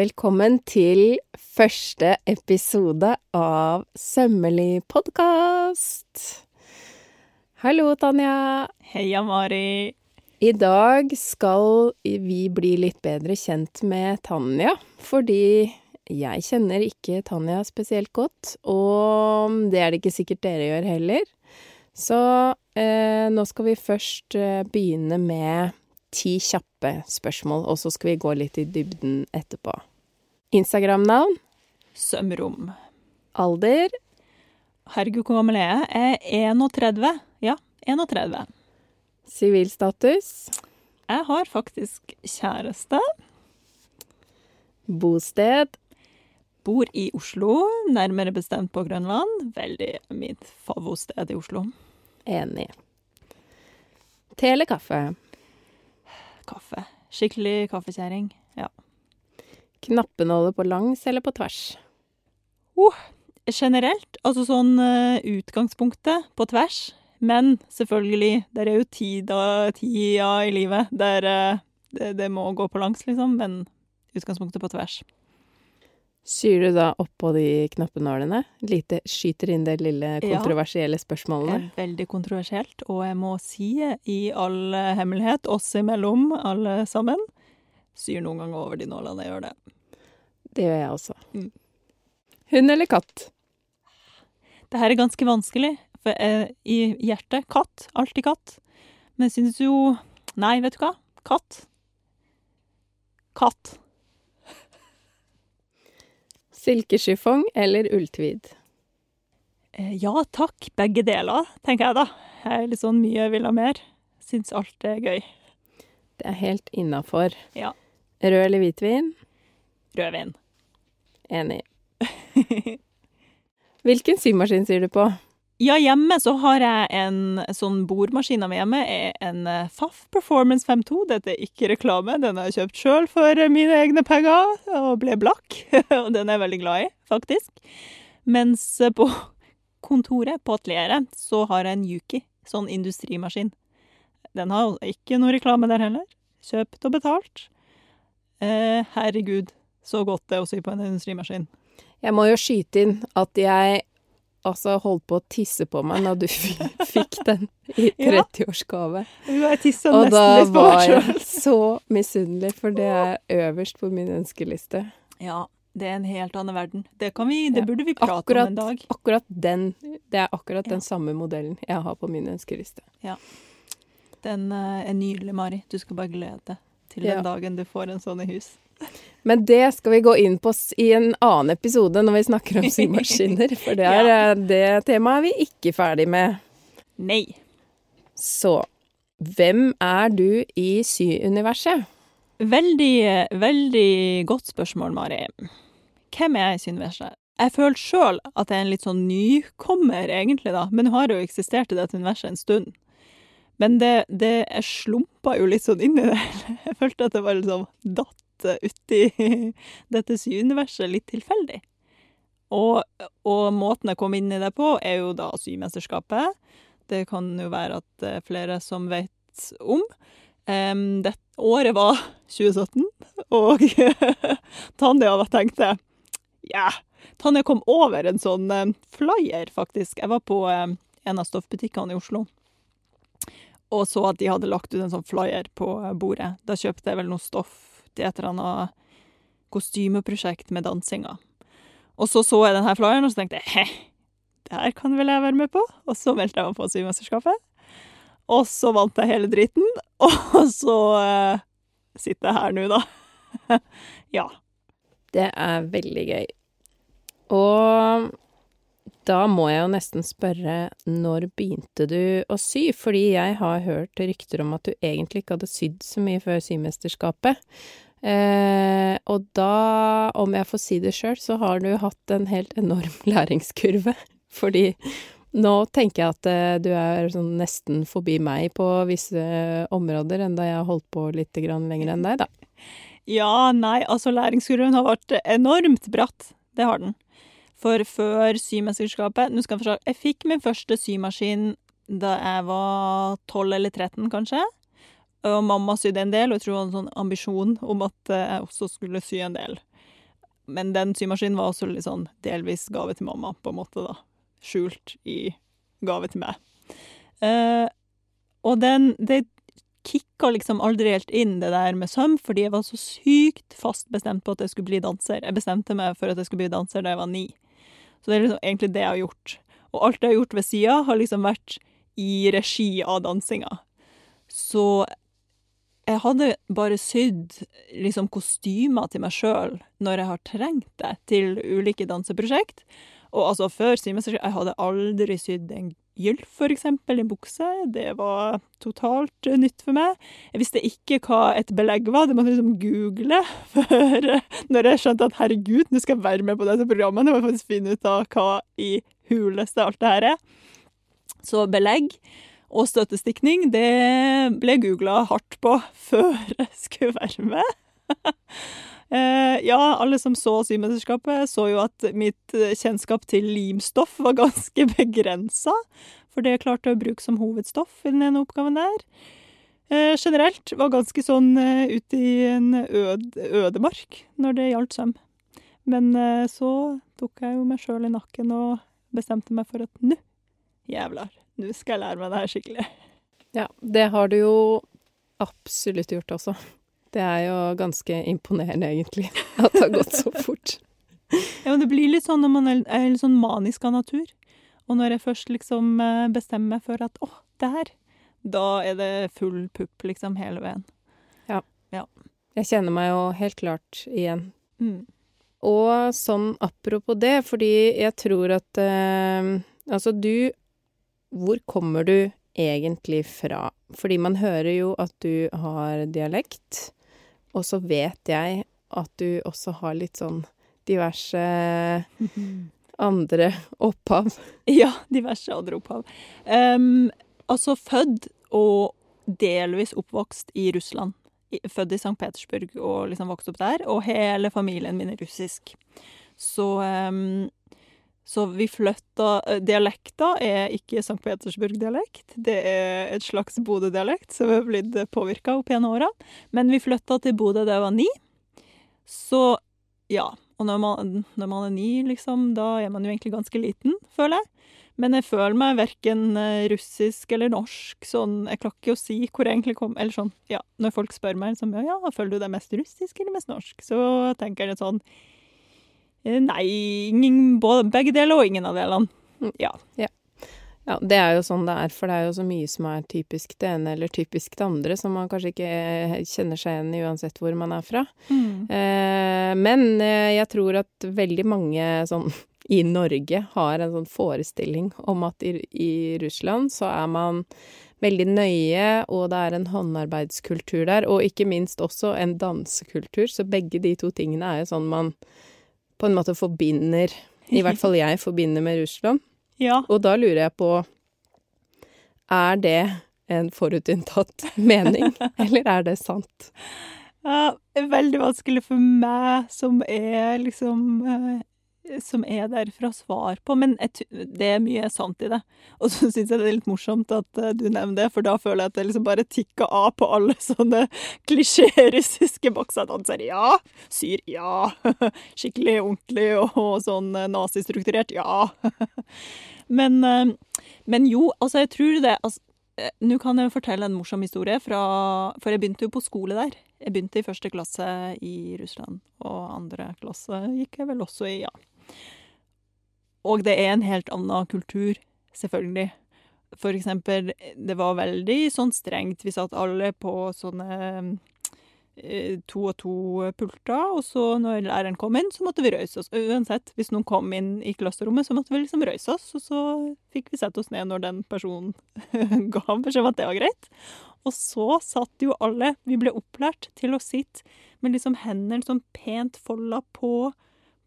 Velkommen til første episode av Sømmelig podkast. Hallo, Tanja. Heia, Mari. I dag skal vi bli litt bedre kjent med Tanja, fordi jeg kjenner ikke Tanja spesielt godt, og det er det ikke sikkert dere gjør heller. Så eh, nå skal vi først eh, begynne med ti kjappe spørsmål, og så skal vi gå litt i dybden etterpå. Instagram-navn? Sømrom. Alder? Herregud, hvor gammel er jeg? Jeg er 31. Ja, 31. Sivilstatus? Jeg har faktisk kjæreste. Bosted? Bor i Oslo, nærmere bestemt på Grønland. Veldig mitt favosted i Oslo. Enig. Te eller kaffe? Kaffe. Skikkelig kaffekjerring. Ja. Knappenåler på langs eller på tvers? Oh, generelt, altså sånn uh, utgangspunktet på tvers. Men selvfølgelig, det er jo tida, tida i livet der uh, det, det, må gå på langs, liksom. Men utgangspunktet på tvers. Syr du da oppå de knappenålene? Lite skyter inn det lille kontroversielle? Ja, veldig kontroversielt. Og jeg må si i all hemmelighet, oss imellom alle sammen, syr noen ganger over de nålene. Jeg gjør det. Det gjør jeg også. Mm. Hund eller katt? Det her er ganske vanskelig. For jeg, i hjertet katt. Alltid katt. Men jeg syns jo Nei, vet du hva? Katt. Katt. Silkeschiffong eller ulltvid? Ja takk, begge deler, tenker jeg da. Jeg er litt sånn mye vil ha mer. Syns alt er gøy. Det er helt innafor. Ja. Rød eller hvitvin? Rødvin. Enig. Hvilken symaskin syr du på? Ja, hjemme så har jeg en sånn bordmaskin av hjemme. En FAF Performance 52. Dette er ikke reklame. Den har jeg kjøpt sjøl for mine egne penger, og ble blakk. og den er jeg veldig glad i, faktisk. Mens på kontoret, på atelieret, så har jeg en Yuki, sånn industrimaskin. Den har ikke noe reklame der heller. Kjøpt og betalt. Eh, herregud, så godt det er å sy på en industrimaskin. Jeg må jo skyte inn at jeg altså holdt på å tisse på meg når du fikk den i 30-årsgave. Ja, og da var jeg så misunnelig, for det er øverst på min ønskeliste. Ja, det er en helt annen verden. Det, vi, det burde vi prate akkurat, om en dag. Akkurat den, det er akkurat ja. den samme modellen jeg har på min ønskeliste. Ja. Den uh, er nydelig, Mari. Du skal bare glede deg til den dagen du får en sånn i hus. Men det skal vi gå inn på i en annen episode når vi snakker om symaskiner. For det, er, ja. Eh, det temaet er vi ikke ferdig med. Nei. Så hvem er du i syuniverset? Veldig, veldig godt spørsmål, Mari. Hvem er jeg i syuniverset? Jeg føler sjøl at jeg er en litt sånn nykommer, egentlig, da. Men har jo eksistert i dette universet en stund. Men det, det jeg slumpa jo litt sånn inn i det. Jeg følte at det var liksom datt uti dette syuniverset litt tilfeldig. Og, og, måten jeg kom inn i det på, er jo da symesterskapet. Det kan jo være at det er flere som vet om. Um, det, året var 2017, og Tanja tenkte Ja, yeah. Tanja kom over en sånn um, flyer, faktisk. Jeg var på um, en av stoffbutikkene i Oslo og så at de hadde lagt ut en sånn flyer på bordet. Da kjøpte jeg vel noe stoff til et eller annet kostymeprosjekt med dansinga. Og så så jeg denne flyeren, og så tenkte jeg det her kan vel jeg være med på? Og så meldte jeg meg på Symesterskapet. Og så vant jeg hele driten, og så uh, sitter jeg her nå, da. ja. Det er veldig gøy. Og da må jeg jo nesten spørre, når begynte du å sy? Fordi jeg har hørt rykter om at du egentlig ikke hadde sydd så mye før symesterskapet. Eh, og da, om jeg får si det sjøl, så har du hatt en helt enorm læringskurve. Fordi nå tenker jeg at eh, du er sånn nesten forbi meg på visse områder, enda jeg har holdt på litt lenger enn deg, da. Ja, nei, altså læringskurven har vært enormt bratt. Det har den. For før symesterskapet Nå skal jeg forstå. Jeg fikk min første symaskin da jeg var 12 eller 13, kanskje. Og mamma sydde en del, og jeg tror hun hadde en sånn ambisjon om at jeg også skulle sy en del. men den symaskinen var også litt sånn delvis gave til mamma, på en måte, da. Skjult i gave til meg. Uh, og den Det kicka liksom aldri helt inn, det der med søm, fordi jeg var så sykt fast bestemt på at jeg skulle bli danser. Jeg bestemte meg for at jeg skulle bli danser da jeg var ni. Så det er liksom egentlig det jeg har gjort. Og alt jeg har gjort ved sida, har liksom vært i regi av dansinga. Så jeg hadde bare sydd liksom kostymer til meg sjøl når jeg har trengt det, til ulike danseprosjekt. Og altså, før symesterskap Jeg hadde aldri sydd en gylf, for eksempel, i bukse. Det var totalt uh, nytt for meg. Jeg visste ikke hva et belegg var, det måtte jeg liksom google før Når jeg skjønte at herregud, nå skal jeg være med på dette programmet, nå må jeg faktisk finne ut av hva i huleste alt det her er. Så belegg og støttestikning, det ble googla hardt på før jeg skulle være med. Eh, ja, alle som så Symesterskapet, så jo at mitt eh, kjennskap til limstoff var ganske begrensa. For det jeg klarte å bruke som hovedstoff i den ene oppgaven der. Eh, generelt var ganske sånn ute i en ød, ødemark når det gjaldt søm. Men så tok jeg jo meg sjøl i nakken og bestemte meg for at nå, jævlar, nå skal jeg lære meg det her skikkelig. Ja, det har du jo absolutt gjort også. Det er jo ganske imponerende, egentlig, at det har gått så fort. ja, men det blir litt sånn når man er, litt sånn manisk av natur. Og når jeg først liksom eh, bestemmer meg for at åh, det her, da er det full pupp liksom hele veien. Ja. ja. Jeg kjenner meg jo helt klart igjen. Mm. Og sånn apropos det, fordi jeg tror at eh, Altså, du Hvor kommer du egentlig fra? Fordi man hører jo at du har dialekt. Og så vet jeg at du også har litt sånn diverse andre opphav. Ja, diverse andre opphav. Um, altså født og delvis oppvokst i Russland. Født i St. Petersburg og liksom vokst opp der. Og hele familien min er russisk. Så um, så vi flytta eh, Dialekta er ikke St. Petersburg-dialekt. Det er et slags Bodø-dialekt som har blitt påvirka opp gjennom åra. Men vi flytta til Bodø da jeg var ni. Så ja. Og når man, når man, er ni, liksom, da er man jo egentlig ganske liten, føler jeg. Men jeg føler meg verken eh, russisk eller norsk. Sånn, jeg klarer ikke å si hvor jeg egentlig kom Eller sånn, ja, når folk spør meg sånn, ja, føler du deg mest russisk eller mest norsk, så tenker jeg litt sånn nei, ingen, begge deler og ingen av delene. Mm. Ja. ja. Ja, det er jo sånn det er, for det er jo så mye som er typisk det ene eller typisk det andre, som man kanskje ikke eh, kjenner seg igjen i uansett hvor man er fra. Mm. Eh, men eh, jeg tror at veldig mange sånn i Norge har en sånn forestilling om at i, i Russland så er man veldig nøye, og det er en håndarbeidskultur der, og ikke minst også en dansekultur, så begge de to tingene er jo sånn man på en måte forbinder I hvert fall jeg forbinder med Russland. Ja. Og da lurer jeg på Er det en forutinntatt mening, eller er det sant? Ja, veldig vanskelig for meg som er liksom eh, som er der for å svare på, men et, det er mye sant i det. Og så syns jeg det er litt morsomt at uh, du nevner det, for da føler jeg at det liksom bare tikker av på alle sånne klisjé-russiske boksedansere. Ja! Syr, ja! Skikkelig ordentlig og, sånn uh, nazistrukturert, ja! men, uh, men jo, altså, jeg tror det altså, Nå kan jeg fortelle en morsom historie, fra, for jeg begynte jo på skole der. Jeg begynte i første klasse i Russland, og andre klasse gikk jeg vel også i, ja. Og det er en helt annen kultur, selvfølgelig. For eksempel, det var veldig sånn strengt. Vi satt alle på sånne eh, to og to pulter, og så når læreren kom inn, så måtte vi røyse oss. Uansett, hvis noen kom inn i klasserommet, så måtte vi liksom røyse oss, og så fikk vi sette oss ned når den personen ga beskjed om at det var greit. Og så satt jo alle Vi ble opplært til å sitte med liksom hendene sånn pent folda på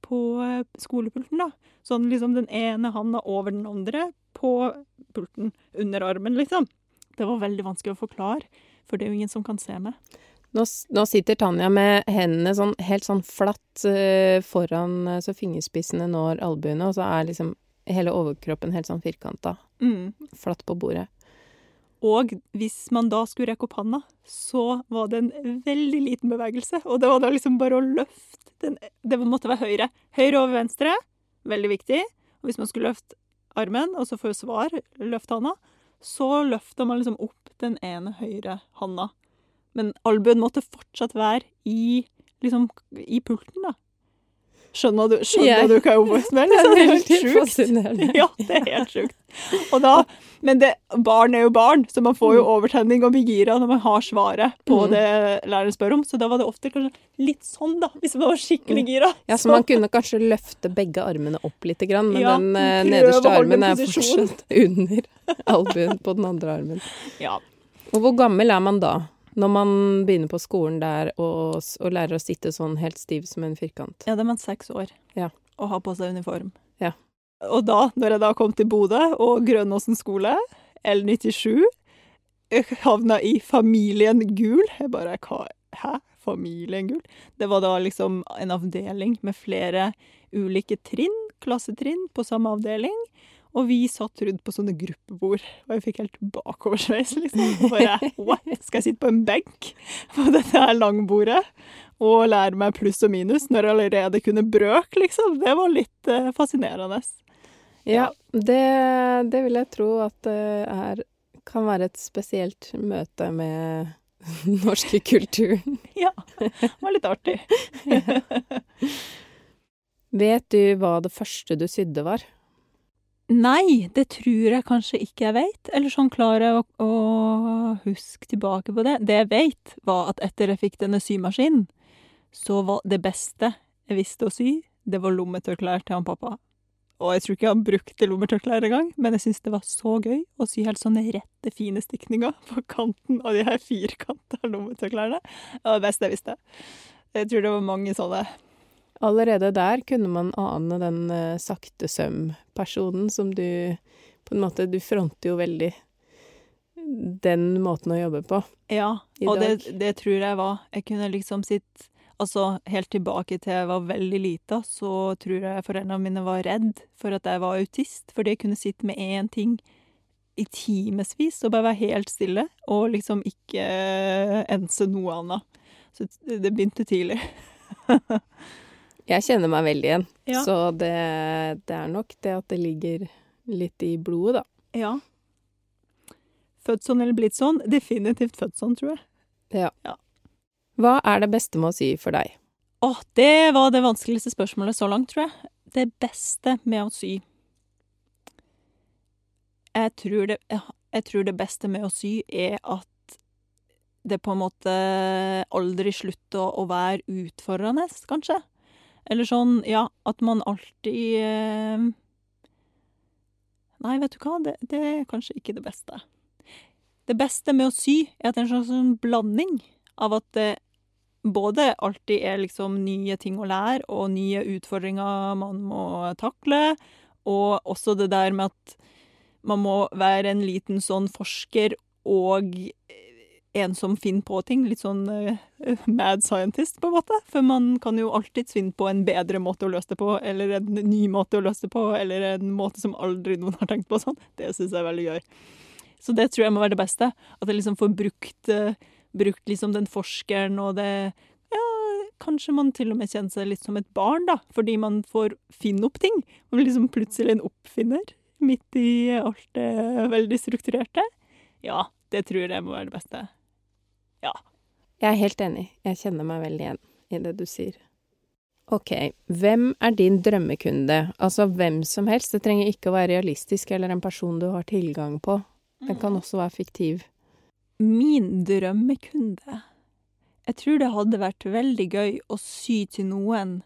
på eh, skolepulten, da. Sånn liksom den ene handa over den andre på pulten, under armen, liksom. Det var veldig vanskelig å forklare, for det er jo ingen som kan se meg. Nå, nå sitter Tanja med hendene sånn, helt sånn flatt uh, foran uh, så fingerspissene når albuene, og så er liksom hele overkroppen helt sånn firkanta. Mm. Flatt på bordet. Og hvis man da skulle rekke opp handa, så var det en veldig liten bevegelse. Og det var da liksom bare å løfte Den, det måtte være høyre. Høyre over venstre. Veldig viktig. Og hvis man skulle løfte armen, og så få svar, løft handa, så løfter man liksom opp den ene høyre handa. Men albuen måtte fortsatt være i, liksom, i pulten, da. Skjønner du, skjønner yeah. du hva oppveksten er? Det Liksom, er det er helt sjukt. Ja, det er helt sjukt. Og da, men det, barn er jo barn, så man får jo overtenning og blir gira når man har svaret på Mm. det læreren spør om. Så da var det ofte kanskje litt sånn, da, hvis man var skikkelig gira. Ja, så man kunne kanskje løfte begge armene opp litt, grann, men Ja, den eh, nederste armen er fortsatt under albuen på den andre armen. Ja. Og hvor gammel er man da? Når man begynner på skolen der og, og lærer å sitte sånn helt stiv som en firkant. ja, det er man seks år Ja. og har på seg uniform. Ja. Og da, når jeg da kom til Bodø og Grønåsen skole, L97, jeg havna i familien Gul. Jeg bare hva, Hæ? Familien Gul? Det var da liksom en avdeling med flere ulike trinn, klassetrinn, på samme avdeling. Og vi satt rundt på sånne gruppebord, og jeg fikk helt bakoversveis, liksom. Bare, what? Skal jeg sitte på en benk på dette her langbordet og lære meg pluss og minus når jeg allerede kunne brøk, liksom? Det var litt uh, fascinerende. Ja, det, det vil jeg tro at det er kan være et spesielt møte med norske kulturen. Ja, det var litt artig. Vet du hva det første du sydde var? Nei, det tror jeg kanskje ikke jeg vet. Eller sånn klarer jeg å, å huske tilbake på det. Det jeg vet, var at etter jeg fikk denne symaskinen, så var det beste jeg visste å sy, det var lommetørklær til han pappa. Og jeg tror ikke han brukte lommetørklær engang, men jeg syntes det var så gøy å sy helt sånne rette, fine stikninger på kanten av de her firkanta lommetørklærne. Det var det beste jeg visste. Jeg tror det var mange sånne. Allerede der kunne man ane den uh, sakte søm-personen som du På en måte, du fronter jo veldig den måten å jobbe på. Ja, og det, det tror jeg var Jeg kunne liksom sitt Altså, helt tilbake til jeg var veldig lita, så tror jeg foreldrene mine var redd for at jeg var autist, fordi jeg kunne sitte med én ting i timevis og bare være helt stille, og liksom ikke eh, ense noe annet. Så det det begynte tidlig. Jeg kjenner meg veldig igjen, Ja. så det, det er nok det at det ligger litt i blodet, da. Ja. Født sånn eller blitt sånn? Definitivt født sånn, tror jeg. Ja. Hva er det beste med å sy for deg? Åh, det var det vanskeligste spørsmålet så langt, tror jeg. Det beste med å sy. Jeg tror det, jeg tror det beste med å sy er at det på en måte aldri slutter å, å være utfordrende, kanskje. Eller sånn, ja, at man alltid eh... Nei, vet du hva, det, det er kanskje ikke det beste. Det beste med å sy er at det er en slags sånn blanding av at det både alltid er liksom nye ting å lære, og nye utfordringer man må takle, og også det der med at man må være en liten sånn forsker og en som finner på ting. Litt sånn uh, mad scientist, på en måte. For man kan jo alltids finne på en bedre måte å løse det på, eller en ny måte å løse det på, eller en måte som aldri noen har tenkt på sånn. Det syns jeg er veldig gøy. Så det tror jeg må være det beste. At jeg liksom får brukt, uh, brukt liksom den forskeren og det Ja, kanskje man til og med kjenner seg litt som et barn, da. Fordi man får finne opp ting. Man liksom plutselig en oppfinner midt i alt det veldig strukturerte. Ja, det tror jeg må være det beste. Jeg er helt enig. Jeg kjenner meg veldig igjen i det du sier. Ok, hvem er din drømmekunde? Altså hvem som helst. Det trenger ikke å være realistisk eller en person du har tilgang på. Den kan også være fiktiv. Min drømmekunde Jeg tror det hadde vært veldig gøy å sy til noen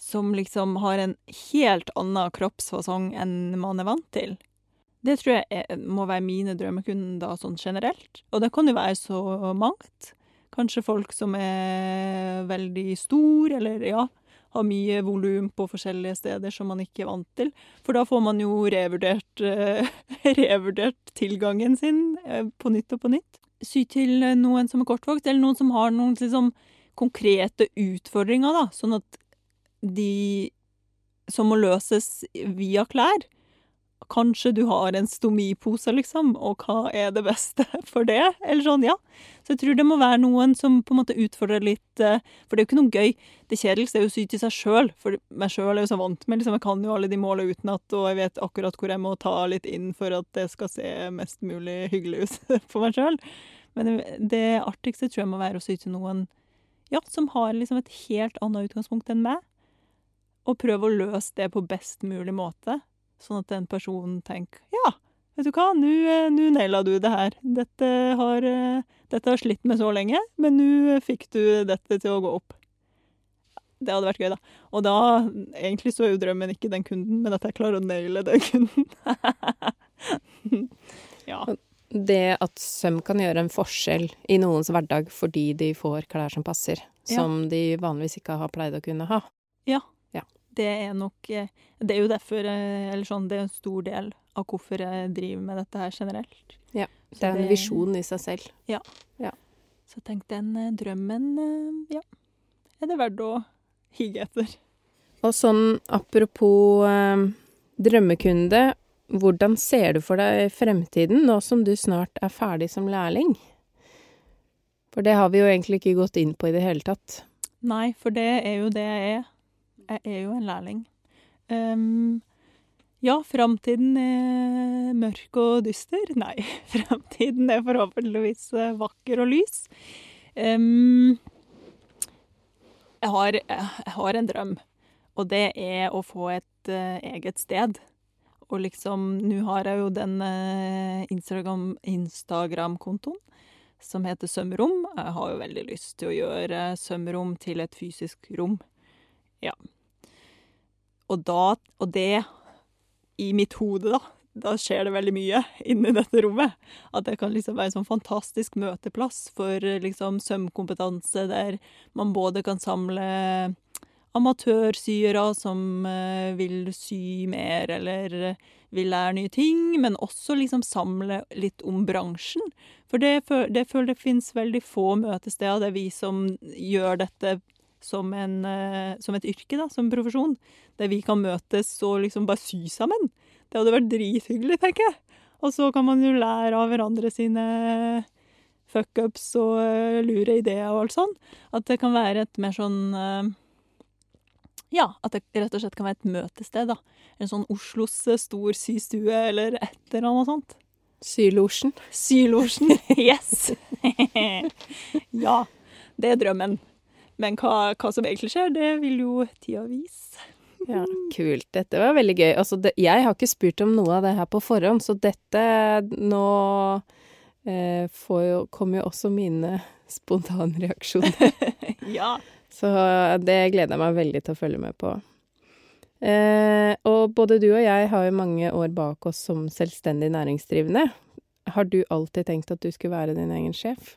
som liksom har en helt annen kroppsfasong enn man er vant til. Det tror jeg er, må være mine drømmekunder sånn generelt. Og det kan jo være så mangt. Kanskje folk som er veldig stor, eller ja, har mye volum på forskjellige steder som man ikke er vant til. For da får man jo revurdert, uh, revurdert tilgangen sin uh, på nytt og på nytt. Sy til eh, noen som er kortvokst, eller noen som har noen liksom, konkrete utfordringer, da. Sånn at de som må løses via klær, Kanskje du har en stomipose, liksom, og hva er det beste for det? Eller sånn, ja. Så jeg tror det må være noen som på en måte utfordrer litt eh, For det er jo ikke noe gøy. Det kjedeligste er jo å sy til seg sjøl, for meg sjøl er jo så vant med liksom, Jeg kan jo alle de måla utenat, og jeg vet akkurat hvor jeg må ta litt inn for at det skal se mest mulig hyggelig ut på meg sjøl. Men det artigste tror jeg må være å sy til noen ja, som har liksom et helt annet utgangspunkt enn meg, og prøve å løse det på best mulig måte. Sånn at den personen tenker ja, vet du hva, nå naila du det her. Dette har, dette har slitt med så lenge, men nå fikk du dette til å gå opp. Det hadde vært gøy, da. Og da Egentlig så er jo drømmen ikke den kunden, men at jeg klarer å naile den kunden. ja. Det at søm kan gjøre en forskjell i noens hverdag fordi de får klær som passer, Ja. som de vanligvis ikke har pleid å kunne ha. Ja. Ja. Det er nok eh, Det er jo derfor eh, Eller sånn, det er en stor del av hvorfor jeg driver med dette her generelt. Ja, Det er en visjon i seg selv. Ja. Så tenk, den eh, drømmen, ja, er det verdt å hige etter. Og sånn apropos eh, drømmekunde, hvordan ser du for deg fremtiden nå som du snart er ferdig som lærling? For det har vi jo egentlig ikke gått inn på i det hele tatt. Nei, for det er jo det jeg er. Jeg er jo en lærling. Ja, framtiden er mørk og dyster. Nei, framtiden er forhåpentligvis eh, vakker og lys. Jeg, har, jeg har en drøm, og det er å få et eh, eget sted. Og liksom, nå har jeg jo den eh, Instagram- Instagram-kontoen som heter Sømrom. Jeg har jo veldig lyst til å gjøre sømrom til et fysisk rom. Ja. Og da Og det i mitt hode, da. Da skjer det veldig mye inni dette rommet. At det kan liksom være en sånn fantastisk møteplass for eh, liksom sømkompetanse, der man både kan samle amatørsyere som eh, vil sy mer eller eh, vil lære nye ting, men også liksom samle litt om bransjen. For det, det føler det finnes veldig få møtesteder der vi som gjør dette som, en, eh, som et yrke, da, som profesjon, der vi kan møtes og liksom bare sy sammen. Det hadde vært drithyggelig, tenker jeg. Og så kan man jo lære av hverandre sine fuckups og eh, lure ideer og alt sånn. At det kan være et mer sånn eh, Ja, at det rett og slett kan være et møtested, da. En sånn Oslos eh, stor systue eller et eller annet sånt. Sylosjen. Sylosjen. Yes! ja, det er drømmen. Men hva, hva som egentlig skjer, det vil jo tida vise. Ja, kult. Dette var veldig gøy. Altså, det, jeg har ikke spurt om noe av det her på forhånd, så dette Nå eh, får jo, kommer jo også mine spontanreaksjoner. Ja. Så det gleder jeg meg veldig til å følge med på. Eh, og både du og jeg har jo mange år bak oss som selvstendig næringsdrivende. Har du alltid tenkt at du skulle være din egen sjef?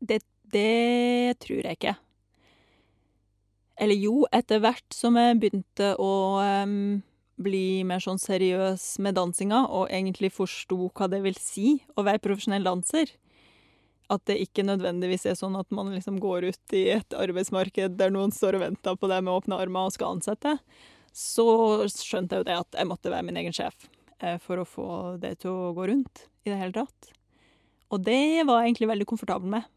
Det, det tror jeg ikke. Eller jo, etter hvert som jeg begynte å bli mer sånn seriøs med dansinga, og egentlig forsto hva det vil si å være profesjonell danser. At det ikke nødvendigvis er sånn at man liksom går ut i et arbeidsmarked der noen står og venter på deg med åpne armer og skal ansette. Så skjønte jeg jo det at jeg måtte være min egen sjef eh, for å få det til å gå rundt i det hele tatt. Og det var jeg egentlig veldig komfortabel med.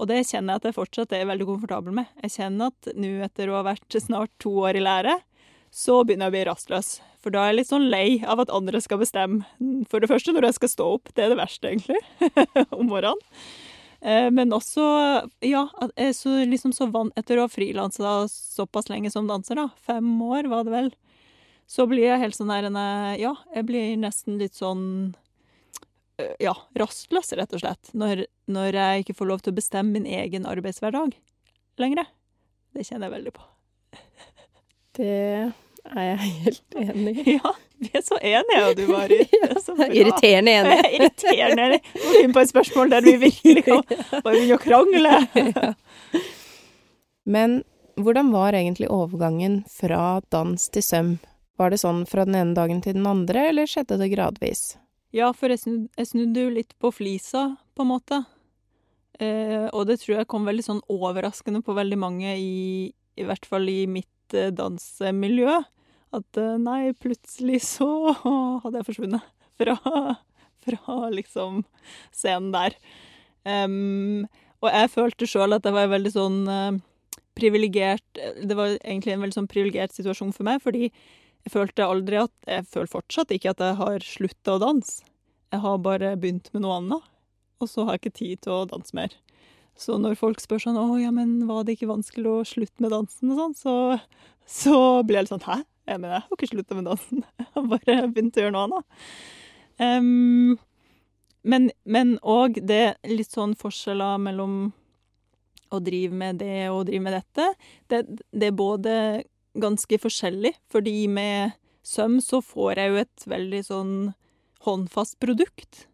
Og det kjenner jeg at jeg fortsatt er veldig komfortabel med. Jeg kjenner at nå etter å ha vært snart to år i lære, så begynner jeg å bli rastløs. For da er jeg litt sånn lei av at andre skal bestemme. For det første når jeg skal stå opp, det er det verste egentlig, om morgenen. Eh, Men også, ja, så, liksom så vant etter å ha frilansa såpass lenge som danser, da, fem år var det vel, så blir jeg helt sånn der, eh, ja, jeg blir nesten litt sånn ja, rastløs, rett og slett, når, når jeg ikke får lov til å bestemme min egen arbeidshverdag lenger. Det kjenner jeg veldig på. Det er jeg helt enig i. Ja, vi er så enige, du, Mari. Er. Irriterende enig. Irriterende enig. Nå er vi inne på et spørsmål der vi virkelig kan bare begynne å krangle. Men hvordan var egentlig overgangen fra dans til søm? Var det sånn fra den ene dagen til den andre, eller skjedde det gradvis? Ja, for jeg snudde, jeg snudde jo litt på flisa, på en måte. Eh, og det tror jeg kom veldig sånn overraskende på veldig mange, i, i hvert fall i mitt eh, dansemiljø. At eh, nei, plutselig så hadde jeg forsvunnet fra, fra liksom scenen der. Um, og jeg følte sjøl at det var veldig sånn uh, privilegert Det var egentlig en veldig sånn privilegert situasjon for meg, fordi jeg følte aldri at Jeg føler fortsatt ikke at jeg har slutta å danse. Jeg har bare begynt med noe annet, og så har jeg ikke tid til å danse mer. Så når folk spør sånn 'Å ja, men var det ikke vanskelig å slutte med dansen?' og sånn, så, så blir jeg litt sånn 'Hæ? Jeg mener, jeg har ikke slutta med dansen. Jeg har bare begynt å gjøre noe annet'. Um, men òg det litt sånn forskjeller mellom å drive med det og å drive med dette. Det, det både ganske forskjellig, fordi med søm så får jeg jo et veldig sånn håndfast produkt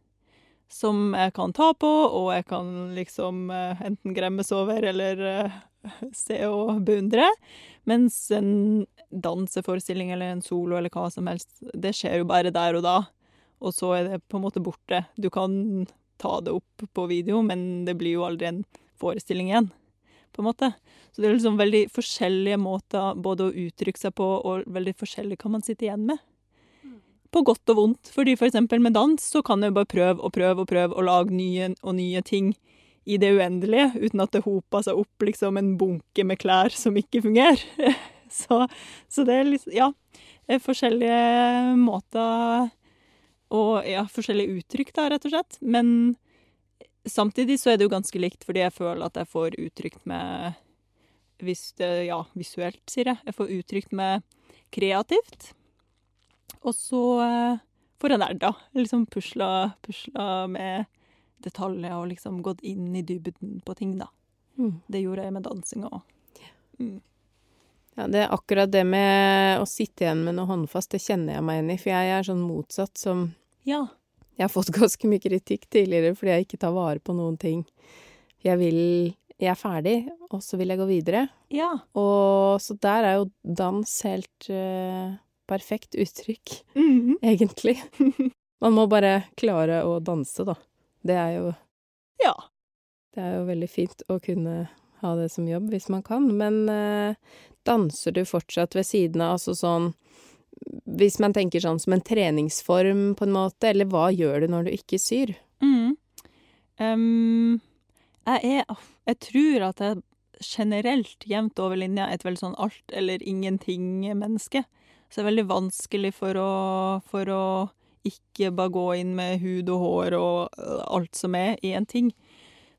som jeg kan ta på, og jeg kan liksom uh, enten gremmes over eller uh, se og beundre. Mens en danseforestilling eller en solo eller hva som helst, det skjer jo bare der og da. Og så er det på en måte borte. Du kan ta det opp på video, men det blir jo aldri en forestilling igjen. På en måte. Så det er liksom veldig forskjellige måter både å uttrykke seg på, og veldig forskjellig hva man sitter igjen med på godt og vondt. Fordi for eksempel med dans så kan jeg bare prøve og prøve og prøve å lage nye og nye ting i det uendelige, uten at det hoper seg opp liksom en bunke med klær som ikke fungerer. så, så, det er liksom Ja. Forskjellige måter og ja, forskjellige uttrykk, da, rett og slett. Men samtidig så er det jo ganske likt, fordi jeg føler at jeg får uttrykt med hvis det, Ja, visuelt, sier jeg. Jeg får uttrykt med kreativt. Og så eh, får jeg nerda. Liksom pusla, pusla med detaljer og liksom gått inn i dybden på ting, da. Mm. Det gjorde jeg med dansinga òg. Mm. Ja, det er akkurat det med å sitte igjen med noe håndfast, det kjenner jeg meg igjen i. For jeg er sånn motsatt som Ja. Jeg har fått ganske mye kritikk tidligere fordi jeg ikke tar vare på noen ting. Jeg vil Jeg er ferdig, og så vil jeg gå videre. Ja. Og så der er jo dans helt uh, perfekt uttrykk, mm -hmm. egentlig. Man må bare klare å danse, da. Det er jo Ja. Det er jo veldig fint å kunne ha det som jobb hvis man kan, men uh, danser du fortsatt ved siden av, altså sånn Hvis man tenker sånn som en treningsform, på en måte, eller hva gjør du når du ikke syr? Mm. Um, jeg er Jeg tror at jeg generelt, jevnt over linja, er et veldig sånn alt eller ingenting-menneske. Så det er veldig vanskelig for å, for å ikke bare gå inn med hud og hår og øh, alt som er i en ting.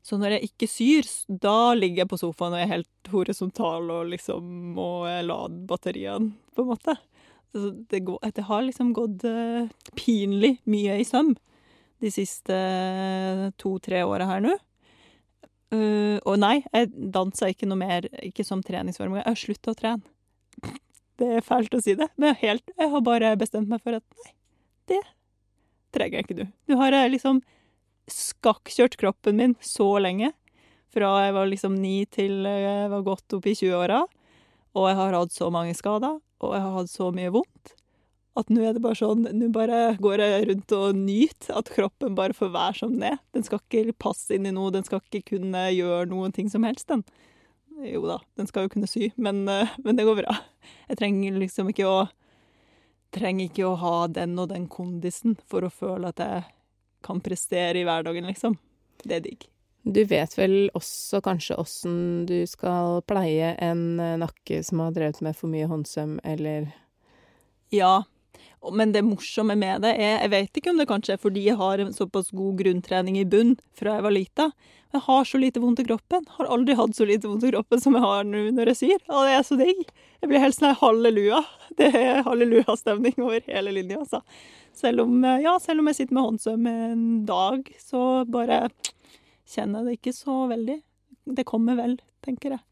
Så når jeg ikke syr, da ligger jeg på sofaen og er helt horisontal og liksom må lade batteriene, på en måte. Så det, går, det har liksom gått uh, pinlig mye i søm de siste to-tre åra her nå. Uh, og nei, jeg danser ikke noe mer, ikke som treningsform. Jeg har slutta å trene. Det er fælt å si det, men helt, jeg har bare bestemt meg for at nei, det trenger jeg ikke du. Du har jeg liksom skakkjørt kroppen min så lenge, fra jeg var liksom ni til jeg var godt opp i 20-åra, og jeg har hatt så mange skader, og jeg har hatt så mye vondt, at nå er det bare sånn Nå bare går jeg rundt og nyter at kroppen bare får være som den er. Den skal ikke passe inn i noe, den skal ikke kunne gjøre noen ting som helst, den. Jo da, den skal jo kunne sy, men, eh, men, det går bra. Jeg trenger liksom ikke å Trenger ikke å ha den og den kondisen for å føle at jeg kan prestere i hverdagen, liksom. Det er digg. Du vet vel også kanskje åssen du skal pleie en eh, nakke som har drevet med for mye håndsøm, eller Ja, men det morsomme med det er Jeg vet ikke om det kanskje er fordi jeg har en såpass god grunntrening i bunn fra jeg var lita. Jeg har så lite vondt i kroppen. Har aldri hatt så lite vondt i kroppen som jeg har nå når jeg syr. Og det er så digg. Jeg blir helt sånn halleluja. Det er hallelujastemning over hele linja, altså. Selv om, ja, selv om jeg sitter med håndsøm en dag, så bare kjenner det ikke så veldig. Det kommer vel, tenker jeg.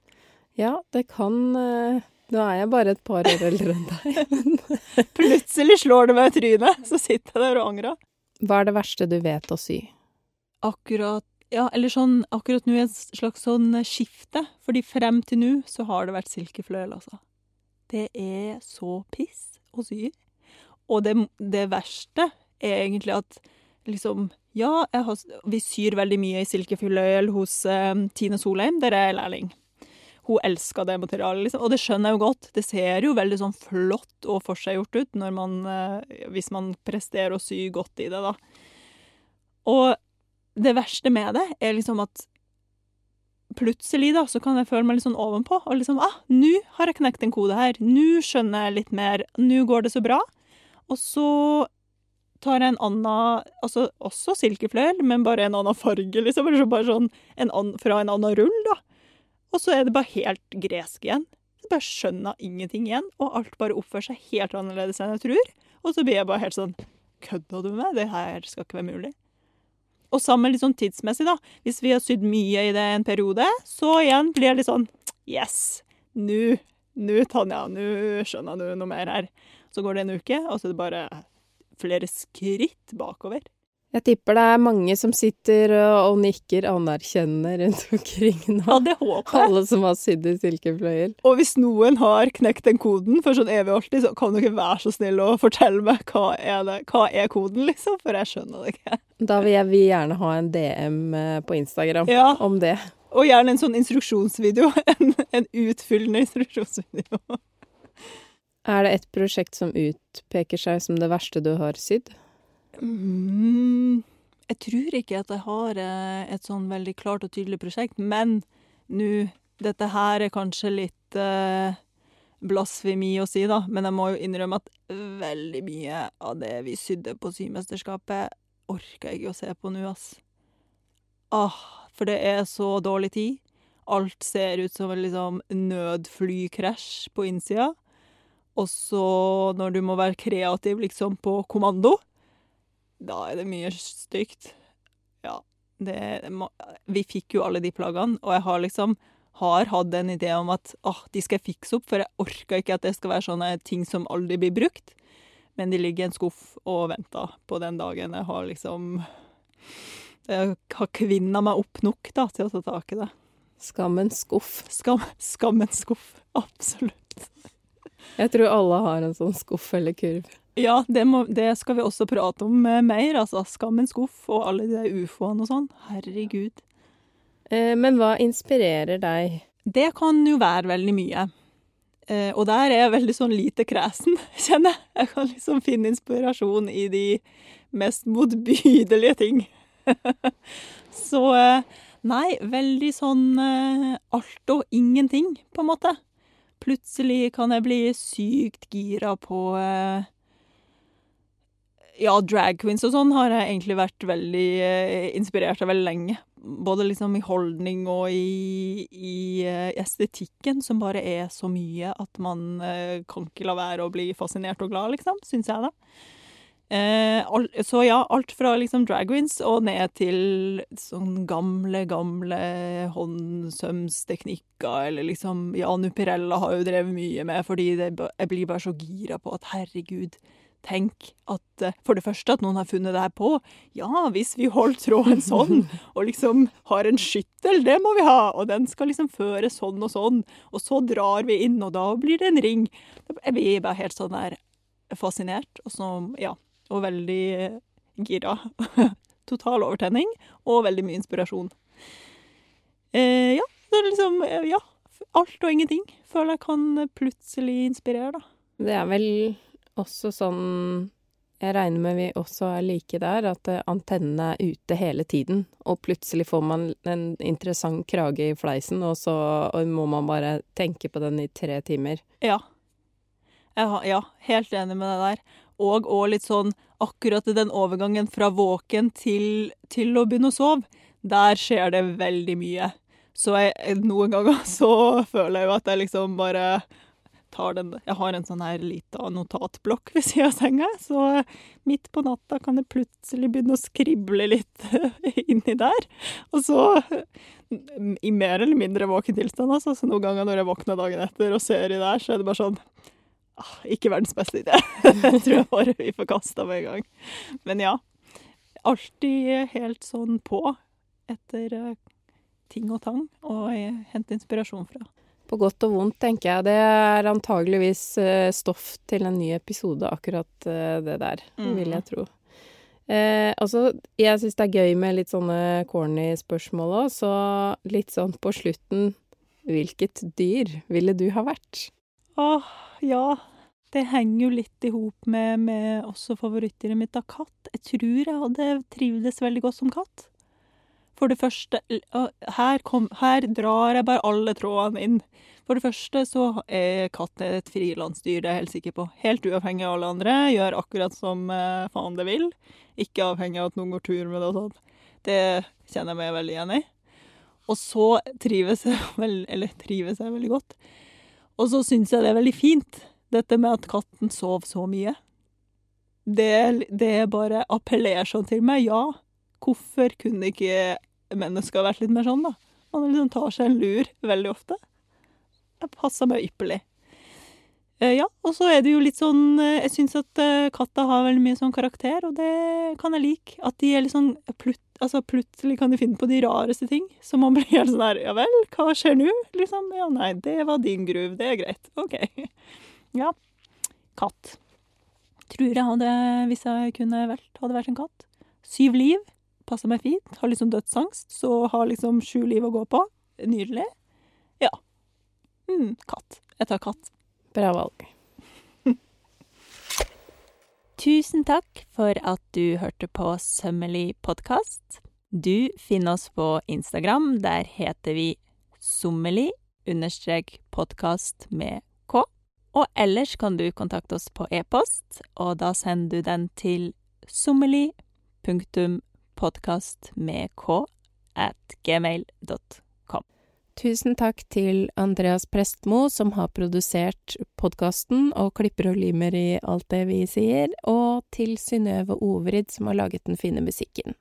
Ja, det kan uh nå er jeg bare et par år eldre enn deg. Plutselig slår det meg i trynet, så sitter jeg der og angrer. Hva er det verste du vet å sy? Akkurat Ja, eller sånn Akkurat nå er et slags sånn skifte. Fordi frem til nå så har det vært silkefløyel, altså. Det er så piss å sy. Og det, det verste er egentlig at liksom Ja, har, vi syr veldig mye i Silkefylløyel hos eh, Tine Solheim, der jeg er lærling. hun elsker det materialet, liksom. Og det skjønner jeg jo godt. Det ser jo veldig sånn flott og forseggjort ut når man, eh, hvis man presterer å sy godt i det, da. Og det verste med det er liksom at plutselig da, så kan jeg føle meg litt sånn ovenpå. Og liksom ah, nå har jeg knekt en kode her. Nå skjønner jeg litt mer. Nå går det så bra. Og så tar en annen Altså også silkefløyel, men bare en annen farge, liksom. Bare sånn en an, fra en annen rull, da. Og så er det bare helt gresk igjen. Jeg bare skjønner ingenting igjen, og alt bare oppfører seg helt annerledes enn jeg tror. Og så blir jeg bare helt sånn Kødda du med meg? Det her skal ikke være mulig. Og sammen litt sånn tidsmessig, da. Hvis vi har sydd mye i det en periode, så igjen blir det litt sånn Yes! Nå, nå, Tanja, nå skjønner du noe mer her. Så går det en uke, og så er det bare flere skritt bakover. Jeg tipper det er mange som sitter og nikker anerkjennende rundt omkring nå. Ja, det håper jeg. Alle som har sydd i silkefløyel. Og hvis noen har knekt den koden for sånn evig og alltid, så kan dere være så snill å fortelle meg hva er, det, hva er koden, liksom, for jeg skjønner det ikke. Da vil jeg vil gjerne ha en DM eh, på Instagram Ja. om det. Og gjerne en sånn instruksjonsvideo. En, en utfyllende instruksjonsvideo. Er det et prosjekt som utpeker seg som det verste du har sydd? Mm, jeg tror ikke at jeg har eh, et sånn veldig klart og tydelig prosjekt, men nå Dette her er kanskje litt eh, blasfemi å si, da, men jeg må jo innrømme at veldig mye av det vi sydde på Symesterskapet, orker jeg ikke å se på nå, ass. Ah, for det er så dårlig tid. Alt ser ut som en liksom nødflykrasj på innsida. Og så, når du må være kreativ liksom på kommando, da er det mye stygt. Ja, det Vi fikk jo alle de plaggene, og jeg har liksom har hatt en idé om at åh, de skal jeg fikse opp, for jeg orker ikke at det skal være sånne ting som aldri blir brukt. Men de ligger i en skuff og venter på den dagen jeg har liksom Jeg har kvinna meg opp nok da, til å ta tak i det. Skammens skuff. Skam, skammens skuff. Absolutt. Jeg tror alle har en sånn skuff eller kurv. Ja, det, må, det skal vi også prate om eh, mer. Altså skammens skuff og alle de ufoene og sånn. Herregud. Eh, Men hva inspirerer deg? Det kan jo være veldig mye. Eh, og der er jeg veldig sånn lite kresen, kjenner jeg. Jeg kan liksom finne inspirasjon i de mest motbydelige ting. Så nei, veldig sånn alt og ingenting, på en måte. Plutselig kan jeg bli sykt gira på eh, Ja, drag queens og sånn har jeg egentlig vært veldig eh, inspirert av veldig lenge. Både liksom i holdning og i, i eh, estetikken, som bare er så mye at man kan ikke la være å bli fascinert og glad, liksom. Syns jeg, da. Eh, så ja, alt fra liksom drag queens og ned til sånn gamle, gamle håndsømsteknikker, eller liksom Ja, Nuperella har jo drevet mye med, fordi det, jeg blir bare så gira på at herregud, tenk at eh, For det første at noen har funnet det her på. Ja, hvis vi holder tråden sånn, og liksom har en skyttel, det må vi ha, og den skal liksom føre sånn og sånn, og så drar vi inn, og da blir det en ring. Jeg blir bare helt sånn der fascinert, og så, ja, og veldig eh, gira. Total overtenning, og veldig mye inspirasjon. Eh, ja, det er liksom, eh, ja, alt og ingenting føler jeg kan plutselig inspirere, da. Det er vel også sånn Jeg regner med vi også er like der, at eh, antennene er ute hele tiden. Og plutselig får man en interessant krage i fleisen, og så og må man bare tenke på den i tre timer. Ja. Har, ja, helt enig med deg der. Og, og litt sånn akkurat i den overgangen fra våken til, til å begynne å sove, der skjer det veldig mye. Så jeg, noen ganger så føler jeg jo at jeg liksom bare tar den Jeg har en sånn her lita notatblokk ved siden av senga, så midt på natta kan jeg plutselig begynne å skrible litt inni der. Og så i mer eller mindre våken tilstand, altså. Så noen ganger når jeg våkner dagen etter og ser i der, så er det bare sånn Ikke verdens beste idé. Jeg tror jeg bare vi forkasta med en gang. Men ja. Alltid helt sånn på etter eh, ting og tang eh, hente inspirasjon fra. På godt og vondt, tenker jeg. Det er antageligvis eh, stoff til en ny episode, akkurat eh, det der, mm. vil jeg tro. Eh, altså, jeg syns det er gøy med litt sånne corny spørsmål òg, så litt sånn på slutten hvilket dyr ville du ha vært? Åh, ja. Det henger jo litt i hop med, med også favorittdyret mitt av katt. Jeg tror jeg hadde trivdes veldig godt som katt. For det første her, kom, her drar jeg bare alle trådene inn. For det første så er katt et frilandsdyr, det er jeg helt sikker på. Helt uavhengig av alle andre. Gjør akkurat som eh, faen det vil. Ikke avhengig av at noen går tur med det og sånn. Det kjenner jeg meg veldig igjen i. Og så trives jeg, vel, trives jeg veldig godt. Og så syns jeg det er veldig fint, dette med at katten sov så mye. Det, det bare appellerer sånn til meg. Ja, hvorfor kunne ikke mennesker vært litt mer sånn, da? Man liksom tar seg en lur veldig ofte. Det passer meg ypperlig. Eh, ja, og så er det jo litt sånn eh, Jeg syns at eh, katta har veldig mye sånn karakter, og det kan jeg like. At de er litt sånn plut, Altså, plutselig kan de finne på de rareste ting. Så man blir helt sånn her Ja vel, hva skjer nå? Liksom. Ja, nei, det var din gruve. Det er greit. OK. Ja. Katt. Tror jeg hadde, hvis jeg kunne vært, hadde vært en katt. Syv liv. Passer meg fint. Har liksom dødsangst, så har liksom sju liv å gå på. Nydelig. Ja. mm, katt. Jeg tar katt. Bra valg. Tusen takk for at du hørte på Sømmelig podkast. Du finner oss på Instagram. Der heter vi sommelig understrek podkast med. Og ellers kan du kontakte oss på e-post, og da sender du den til k at gmail.com. Tusen takk til Andreas Prestmo, som har produsert podkasten og klipper og limer i alt det vi sier, og til Synnøve Overid, som har laget den fine musikken.